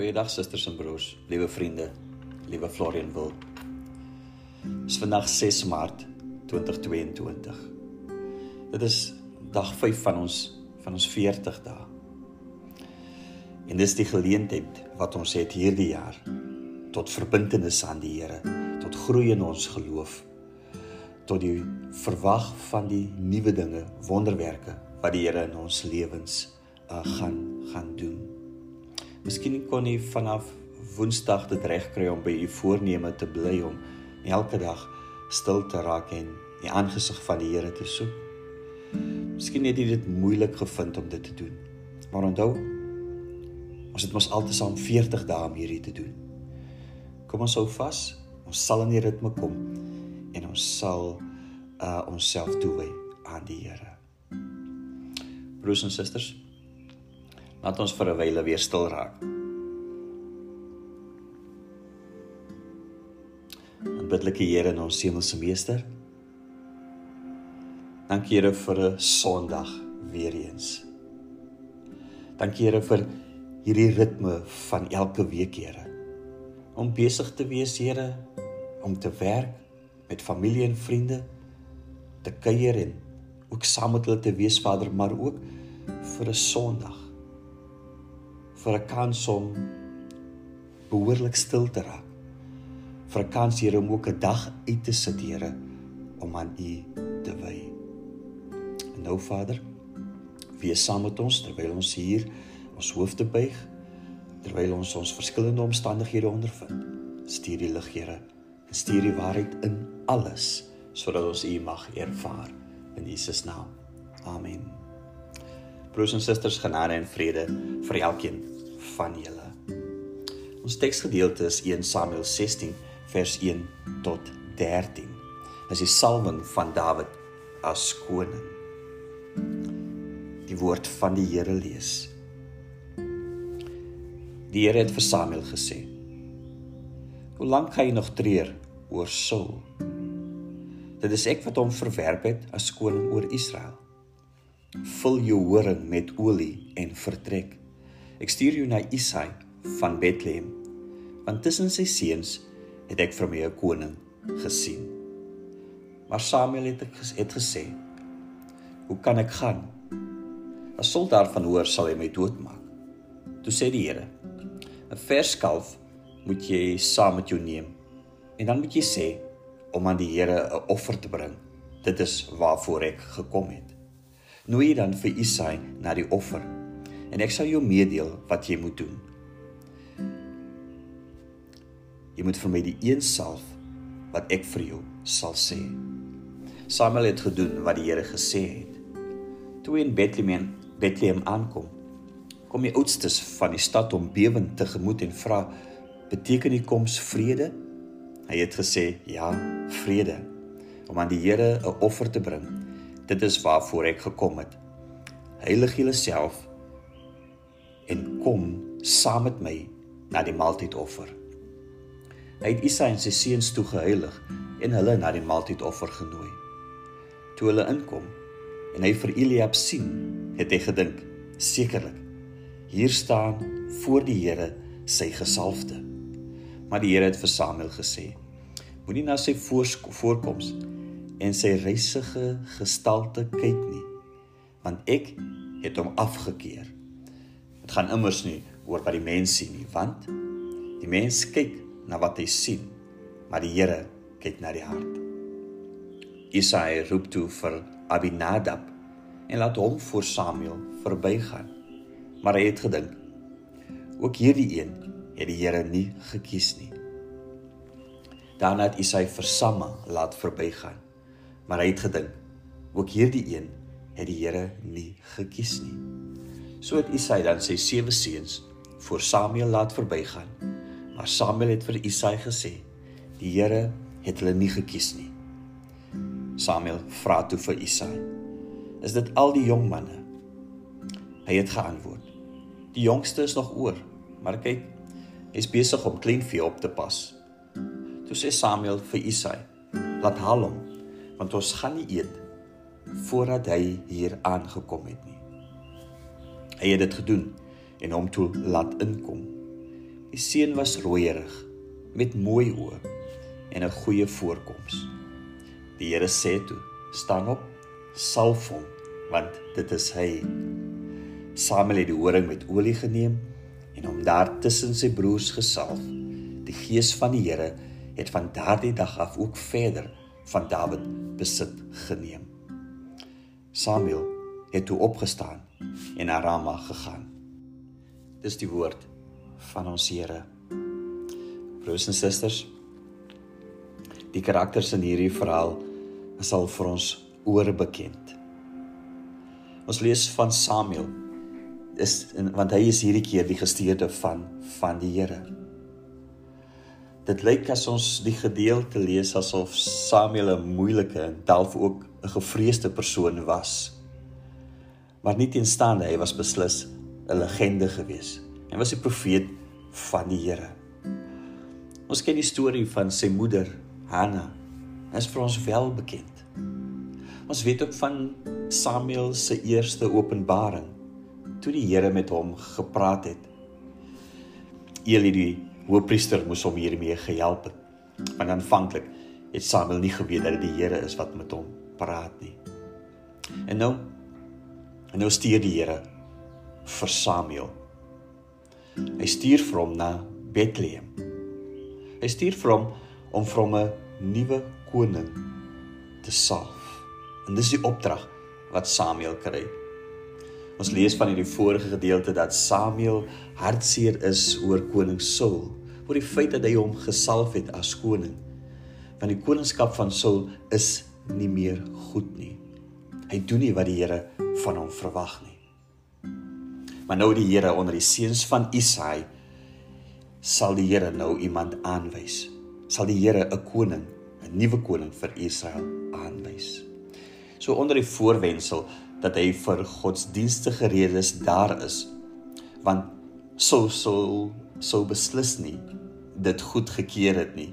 Goeiedag susters en broers, liewe vriende, liewe Florian wil. Dis vandag 6 Maart 2022. Dit is dag 5 van ons van ons 40 dae. En dis die geleentheid wat ons het hierdie jaar tot verbintenis aan die Here, tot groei in ons geloof, tot die verwag van die nuwe dinge, wonderwerke wat die Here in ons lewens uh, gaan gaan doen. Miskien kon jy vanaf Woensdag dit regkry om by u voorneme te bly om elke dag stil te raak en die aangesig van die Here te soek. Miskien het jy dit moeilik gevind om dit te doen. Maar onthou, ons het mos altesaam 40 dae om hierdie te doen. Kom ons hou vas. Ons sal in die ritme kom en ons sal uh onsself toewy aan die Here. Broers en susters, laat ons vir 'n wyle weer stil raak. Aanbiddelike Here en ons hemelse Meester. Dankie Here vir 'n Sondag weer eens. Dankie Here vir hierdie ritme van elke week, Here. Om besig te wees, Here, om te werk met familie en vriende, te kuier en ook saam met hulle te wees, Vader, maar ook vir 'n Sondag. Vir 'n kans om behoorlik stil te raak. vir 'n kans, Here, om ook 'n dag uit te sit, Here, om aan U te wy. En nou, Vader, wees saam met ons terwyl ons hier ons hoofde buig terwyl ons ons verskillende omstandighede ondervind. Stuur die lig, Here, en stuur die waarheid in alles sodat ons U mag ervaar in Jesus naam. Amen. Broers en susters, genade en vrede vir elkeen van julle. Ons teksgedeelte is 1 Samuel 16 vers 1 tot 13. Dis die salwing van Dawid as koning. Die woord van die Here lees. Die Here het vir Samuel gesê: "Hoe lank gaan jy nog treur oor Saul? Dit is ek wat hom verwerp het as koning oor Israel. Vul jou horing met olie en vertrek. Ek stuur jou na Isai van Bethlehem, want tussen sy seuns het ek vir my 'n koning gesien." Maar Samuel het het gesê: "Hoe kan ek gaan? As Saul daarvan hoor, sal hy my doodmaak." Toe sê die Here: 'n vers kalf moet jy saam met jou neem. En dan moet jy sê om aan die Here 'n offer te bring. Dit is waarvoor ek gekom het. Nooi dan vir Isai na die offer en ek sal jou meedeel wat jy moet doen. Jy moet vir my die een salf wat ek vir jou sal sê. Samuel het gedoen wat die Here gesê het. Toe in Bethlehem Bethlehem aankom, kom die oudstes van die stad om bewend tegemoet en vra: "Beteken die koms vrede?" Hy het gesê: "Ja, vrede, om aan die Here 'n offer te bring. Dit is waarvoor ek gekom het. Heilig julleself en kom saam met my na die maaltydoffer." Hy het Isai en sy seuns toe geheilig en hulle na die maaltydoffer genooi. Toe hulle inkom en hy vir Eliab sien, het hy gedink: "Sekerlik Hier staan voor die Here sy gesalfde. Maar die Here het vir Samuel gesê: Moenie na sy voorkoms en sy reisige gestalte kyk nie, want ek het hom afgekeur. Dit gaan immers nie oor wat die mens sien nie, want die mens kyk na wat hy sien, maar die Here kyk na die hart. Isaia roep toe vir Abinadab en laat hom voor Samuel verbygaan. Maar hy het gedink ook hierdie een het die Here nie gekies nie. Daarna het Isai vir Samma laat verbygaan. Maar hy het gedink ook hierdie een het die Here nie gekies nie. So het Isai dan sy sewe seuns voor Samuel laat verbygaan. Maar Samuel het vir Isai gesê: "Die Here het hulle nie gekies nie." Samuel vra toe vir Isai: "Is dit al die jong manne?" Hy het geantwoord: Die jongste is nog oor, maar kyk, hy's besig om kleinvee op te pas. Toe sê Samuel vir Isai: "Laat haal hom, want ons gaan nie eet voordat hy hier aangekom het nie." Hy het dit gedoen en hom toe laat inkom. Die seun was rooierig met mooi oë en 'n goeie voorkoms. Die Here sê toe: "Staan op, salf hom, want dit is hy." Samuel het die horing met olie geneem en hom daar tussen sy broers gesalf. Die gees van die Here het van daardie dag af ook verder van Dawid besit geneem. Samuel het toe opgestaan en na Rama gegaan. Dis die woord van ons Here. Broers en susters, die karakters in hierdie verhaal is al vir ons oorbekend. Ons lees van Samuel is want hy is hierdie keer die gestuurde van van die Here. Dit lyk as ons die gedeelte lees asof Samuel 'n moeilike en dalk ook 'n gevreesde persoon was. Maar nie teenstaande hy was beslis 'n legende gewees. Hy was 'n profeet van die Here. Ons ken die storie van sy moeder, Hanna. Dit is vir ons wel bekend. Ons weet ook van Samuel se eerste openbaring toe die Here met hom gepraat het. Eli die hoofpriester moes hom hiermee gehelp het. Want aanvanklik het Samuel nie geweet dat dit die Here is wat met hom praat nie. En nou en nou stuur die Here vir Samuel. Hy stuur vir hom na Bethlehem. Hy stuur vir hom om vir hom 'n nuwe koning te salf. En dis die opdrag wat Samuel kry. Ons lees van hierdie vorige gedeelte dat Samuel hartseer is oor koning Saul, oor die feit dat hy hom gesalf het as koning. Want die koningskap van Saul is nie meer goed nie. Hy doen nie wat die Here van hom verwag nie. Maar nou die Here onder die seuns van Isaai sal die Here nou iemand aanwys. Sal die Here 'n koning, 'n nuwe koning vir Israel aanwys. So onder die voorwendsel dat hy vir godsdienstige redes daar is. Want sou sou sou beslis nie dit goed gekeer het nie.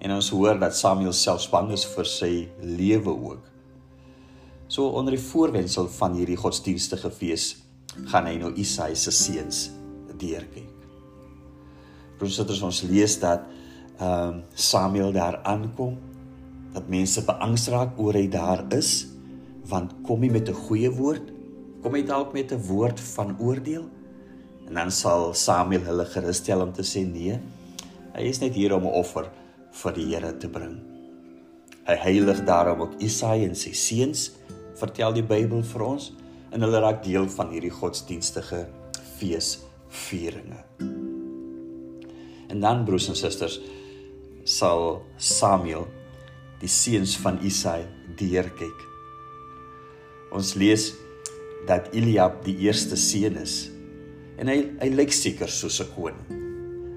En ons hoor dat Samuel self bang is vir sy lewe ook. So onder die voorwendsel van hierdie godsdienstige fees gaan hy nou Isaia se seuns deurkyk. Professors ons lees dat ehm um, Samuel daar aankom dat mense beangs raak oor hy daar is want kom hy met 'n goeie woord kom hy dalk met 'n woord van oordeel en dan sal Samuel hulle gerusstel om te sê nee hy is net hier om 'n offer vir die Here te bring hy heilig daarom ook Isaia en sy seuns vertel die Bybel vir ons en hulle raak deel van hierdie godsdienstige feesvieringe en dan broers en susters sal Samuel die seuns van Isai deurkyk. Ons lees dat Eliab die eerste seun is en hy hy lyk seker soos 'n koning.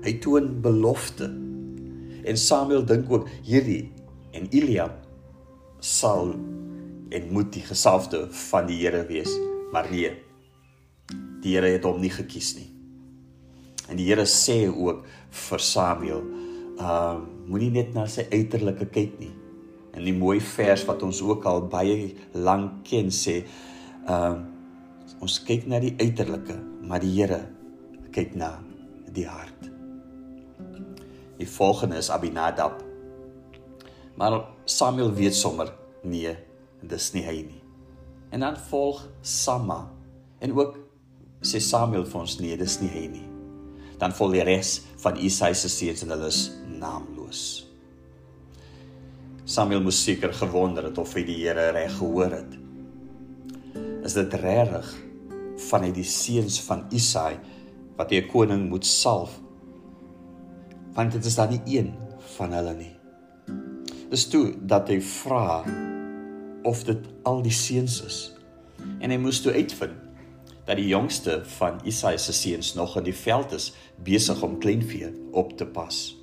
Hy toon belofte. En Samuel dink ook hierdie en Eliab sal en moet die gesalfde van die Here wees, maar nee. Die Here het hom nie gekies nie. En die Here sê ook vir Samuel, uh moenie net na sy uiterlike kyk nie. En die mooi vers wat ons ook al baie lank ken sê, uh ons kyk na die uiterlike, maar die Here kyk na die hart. Die volgende is Abinadab. Maar Samuel weet sommer nee, dis nie hy nie. En dan volg Samma en ook sê Samuel vir ons nee, dis nie hy nie dan volg die res van Isaia se seuns en hulle is naamloos. Samuel moes seker gewonder het of hy die Here reg gehoor het. Is dit regtig van uit die seuns van Isaia wat hy 'n koning moet salf? Want dit is dan nie een van hulle nie. Dis toe dat hy vra of dit al die seuns is. En hy moes toe uitvind dat die jongste van Isaia se seuns nog in die veld is besig om kleinvee op te pas.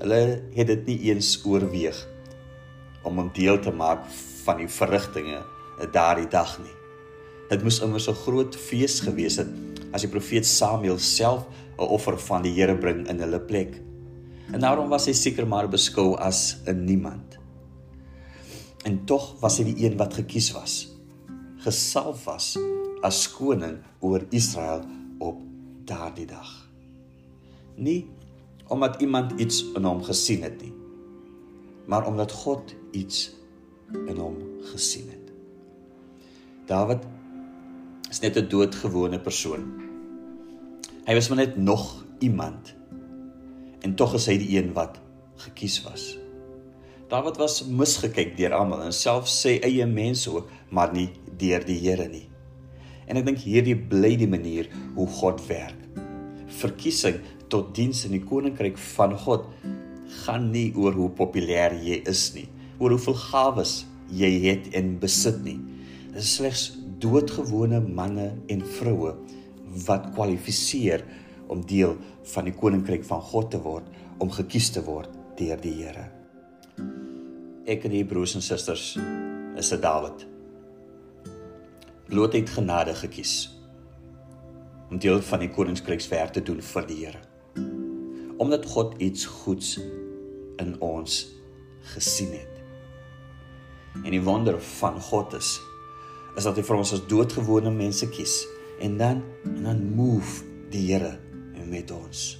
Hulle het dit nie eens oorweeg om hom deel te maak van die verrigtinge daardie dag nie. Dit moes immers 'n groot fees gewees het as die profeet Samuel self 'n offer van die Here bring in hulle plek. En daarom was hy seker maar beskou as 'n niemand. En tog was hy die een wat gekies was, gesalf was as koning oor Israel op daardie dag. Nie omdat iemand iets in hom gesien het nie, maar omdat God iets in hom gesien het. Dawid is net 'n doodgewone persoon. Hy was maar net nog iemand. En tog is hy die een wat gekies was. Dawid was misgekyk deur almal en selfs sy eie mense ook, maar nie deur die Here nie. En ek dink hierdie bly die manier hoe God werk. Verkiesing tot diens in die koninkryk van God gaan nie oor hoe populêr jy is nie, oor hoeveel gawes jy het en besit nie. Dit is slegs doodgewone manne en vroue wat kwalifiseer om deel van die koninkryk van God te word, om gekies te word deur die Here. Ek en die broers en susters is 'n Dawid bloot uit genade gekies om deel van die koninkrykswerk te doen vir die Here. Omdat God iets goeds in ons gesien het. En die wonder van God is is dat hy vir ons as doodgewone mense kies en dan en dan move die Here met ons.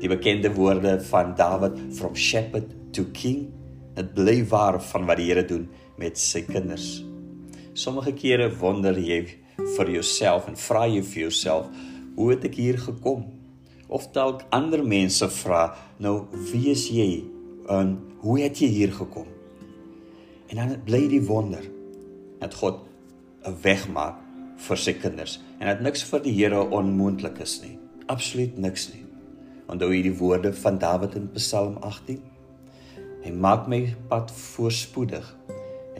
Die bekende woorde van Dawid from shepherd to king, dit bly waar van wat die Here doen met sy kinders. Sommige kere wonder jy vir jouself en vra jy vir jouself, hoe het ek hier gekom? Of dalk ander mense vra, nou wie is jy en hoe het jy hier gekom? En dan bly die wonder dat God 'n weg maak vir sy kinders en dat niks vir die Here onmoontlik is nie. Absoluut niks nie. Onthou jy die woorde van Dawid in Psalm 18? Hy maak my pad voorspoedig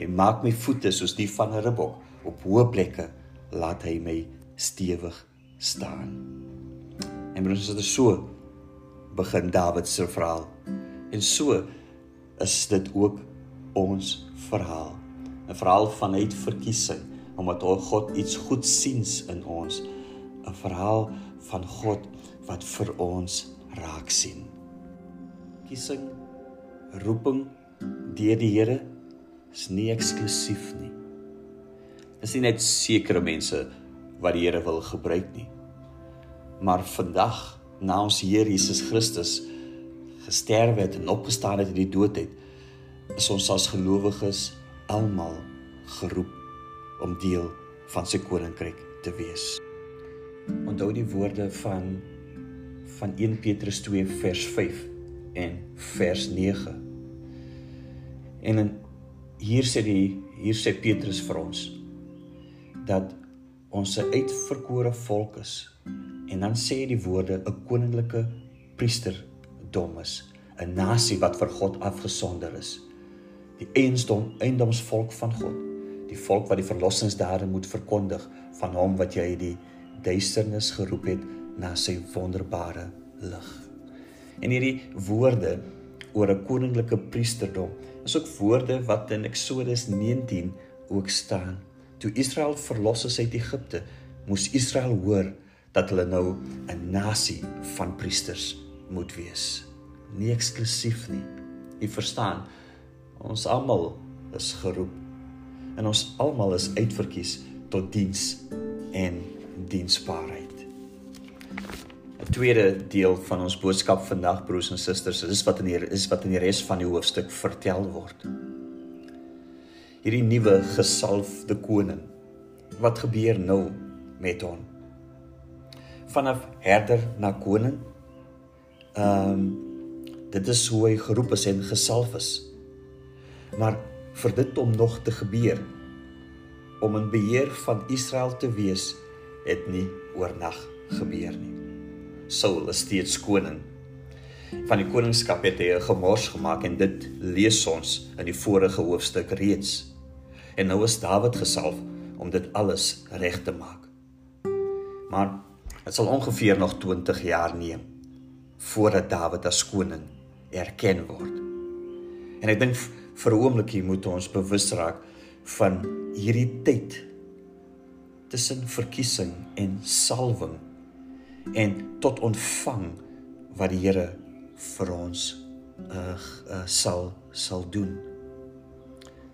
Hy maak my voete soos die van 'n ribbok. Op hoë plekke laat hy my stewig staan. En broers, dit is so begin Dawid se verhaal. En so is dit ook ons verhaal. 'n Verhaal van uitverkiesing omdat God iets goed siens in ons. 'n Verhaal van God wat vir ons raak sien. Kiesing roeping deur die Here is nie eksklusief nie. Dis nie net sekere mense wat die Here wil gebruik nie. Maar vandag, na ons Here Jesus Christus gesterwe het en opgestaan het uit die dood het, is ons as gelowiges almal geroep om deel van sy koninkryk te wees. Onthou die woorde van van 1 Petrus 2 vers 5 en vers 9. En in hier sê die hier sê Petrus vir ons dat ons 'n uitverkore volk is. En dan sê hy die woorde 'n koninklike priesterdom is, 'n nasie wat vir God afgesonder is. Die eiendom eiendomsvolk van God, die volk wat die verlossingsdade moet verkondig van hom wat jy die duisternis geroep het na sy wonderbare lig. En hierdie woorde oor 'n koninklike priesterdom is ook woorde wat in Eksodus 19 ook staan. Toe Israel verlos is uit Egipte, moes Israel hoor dat hulle nou 'n nasie van priesters moet wees. Nie eksklusief nie. Jy verstaan, ons almal is geroep en ons almal is uitverkies tot diens en diensbaarheid. 'n tweede deel van ons boodskap vandag broers en susters is wat in die is wat in die res van die hoofstuk vertel word. Hierdie nuwe gesalfde koning. Wat gebeur nou met hom? Vanaf herder na koning. Ehm um, dit is hoe hy geroep is en gesalf is. Maar vir dit om nog te gebeur om in beheer van Israel te wees, het nie oornag gebeur nie. Saul is steeds koning. Van die koningskap het hy 'n gemors gemaak en dit lees ons in die vorige hoofstuk reeds. En nou is Dawid gesalf om dit alles reg te maak. Maar dit sal ongeveer nog 20 jaar neem voordat Dawid as koning erken word. En ek dink vir 'n oombliekie moet ons bewus raak van hierdie tyd tussen verkiesing en salwing en tot ontvang wat die Here vir ons uh, uh sal sal doen.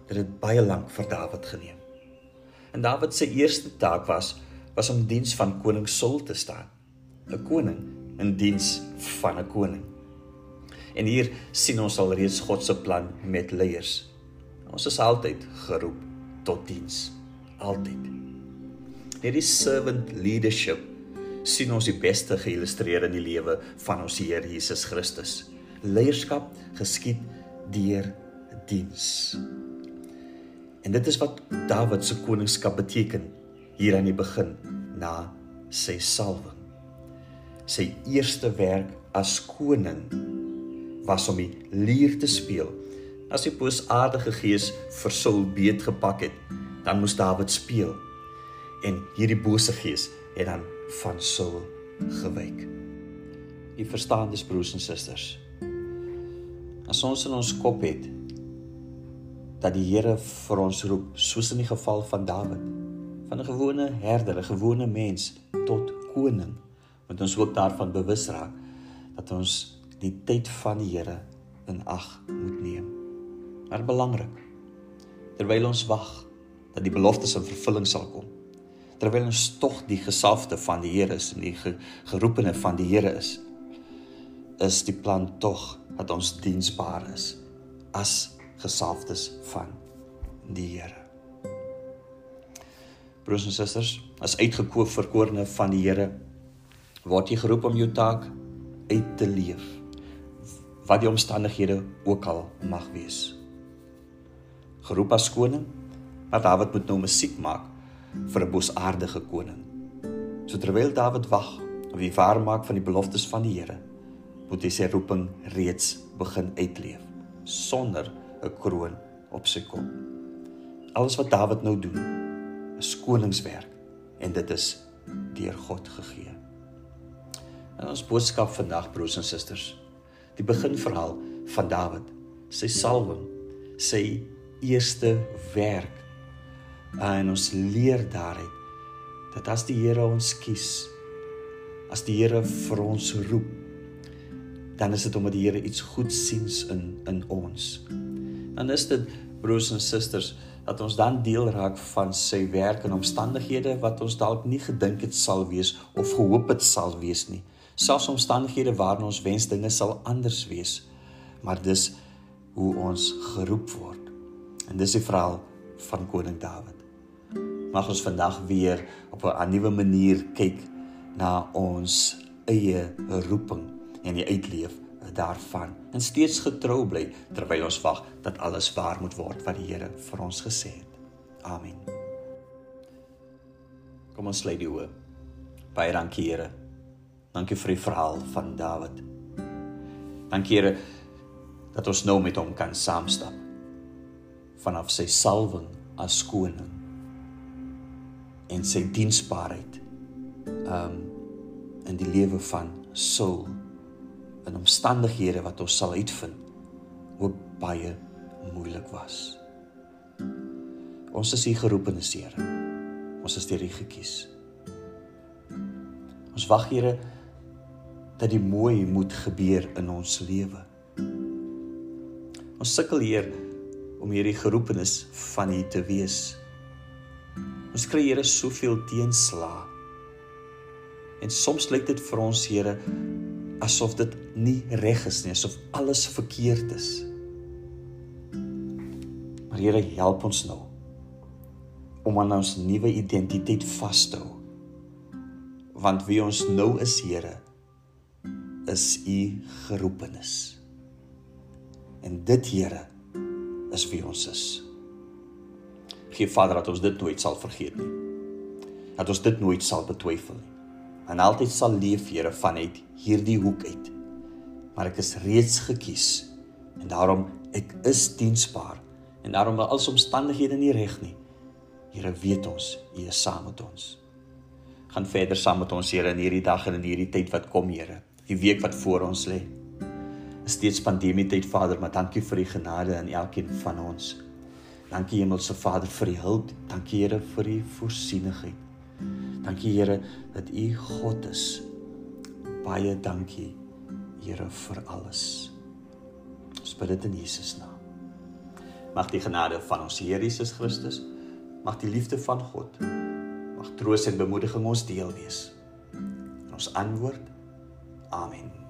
Dit het baie lank vir Dawid geneem. En Dawid se eerste taak was was om diens van koning Saul te staan. 'n Koning in diens van 'n koning. En hier sien ons al reeds God se plan met leiers. Ons is altyd geroep tot diens, altyd. Hierdie servant leadership sien ons die beste geïllustreer in die lewe van ons Here Jesus Christus. Leierskap geskied deur diens. En dit is wat Dawid se koningskap beteken hier aan die begin na sy salwing. Sy eerste werk as koning was om die lier te speel. As die boosaardige gees vir Saul beet gepak het, dan moes Dawid speel. En hierdie bose gees het dan van Saul gewyk. U verstaan dis broers en susters. As ons in ons kop het dat die Here vir ons roep, soos in die geval van Dawid, van 'n gewone herder, 'n gewone mens tot koning, moet ons ook daarvan bewus raak dat ons die tyd van die Here in ag moet neem. Maar belangrik, terwyl ons wag dat die beloftes in vervulling sal kom, terwyl ons tog die gesalfde van die Here is en die geroepene van die Here is, is die plan tog dat ons diensbaar is as gesalfdes van die Here. Broers en susters, as uitgekoop verkorene van die Here, word jy geroep om jou taak uit te leef. Wat die omstandighede ook al mag wees. Geroep as koning, maar Dawid moet nou musiek maak vir 'n bosaardige koning. So terwyl Dawid wag op die waarmaak van die beloftes van die Here, moet hy sy roeping reeds begin uitleef sonder 'n kroon op sy kop. Alles wat Dawid nou doen, is koningswerk en dit is deur God gegee. En ons boodskap vandag broers en susters, die beginverhaal van Dawid, sy salwing, sy eerste werk. En ons leer daaruit dat as die Here ons kies, as die Here vir ons roep, dan is dit omdat die Here iets goed siens in in ons dan is dit broers en susters dat ons dan deel raak van sy werk en omstandighede wat ons dalk nie gedink het sal wees of gehoop het sal wees nie. Selfs omstandighede waarin ons wens dinge sal anders wees. Maar dis hoe ons geroep word. En dis die verhaal van koning Dawid. Mag ons vandag weer op 'n nuwe manier kyk na ons eie roeping en die uitleef daarvan en steeds getrou bly terwyl ons wag dat alles waar moet word wat die Here vir ons gesê het. Amen. Kom ons lê die oë. Baie dankie Here. Dankie vir die verhaal van Dawid. Dankie Here dat ons nou met hom kan saamstap vanaf sy salwing as koning en sy diensbaarheid um in die lewe van Saul in omstandighede wat ons sal uitvind ook baie moeilik was. Ons is hier geroep in die Here. Ons is deur U gekies. Ons wag Here dat die mooi moet gebeur in ons lewe. Ons sukkel hier om hierdie geroepenis van U te wees. Ons kry Here soveel teenslae. En soms lyk dit vir ons Here asof dit nie reg is nie, asof alles verkeerd is. Maar Here, help ons nou om aan ons nuwe identiteit vas te hou. Want wie ons nou is, Here, is U geroepenis. En dit, Here, is wie ons is. Gee Vader dat ons dit nooit sal vergeet nie. Dat ons dit nooit sal betwyfel nie en altyd sal leef Here vanuit hierdie hoek uit. Maar ek is reeds gekies en daarom ek is diensbaar en daarom al ons omstandighede nie reg nie. Here weet ons, U is saam met ons. Gaan verder saam met ons Here in hierdie dag en in hierdie tyd wat kom Here. Die week wat voor ons lê. Is steeds pandemie tyd Vader, maar dankie vir die genade in elkeen van ons. Dankie Hemelse Vader vir die hulp. Dankie Here vir die voorsienigheid. Dankie Here dat U God is. Baie dankie Here vir alles. Ons bid dit in Jesus naam. Mag die genade van ons Here Jesus Christus, mag die liefde van God, mag troos en bemoediging ons deel wees. In ons antwoord Amen.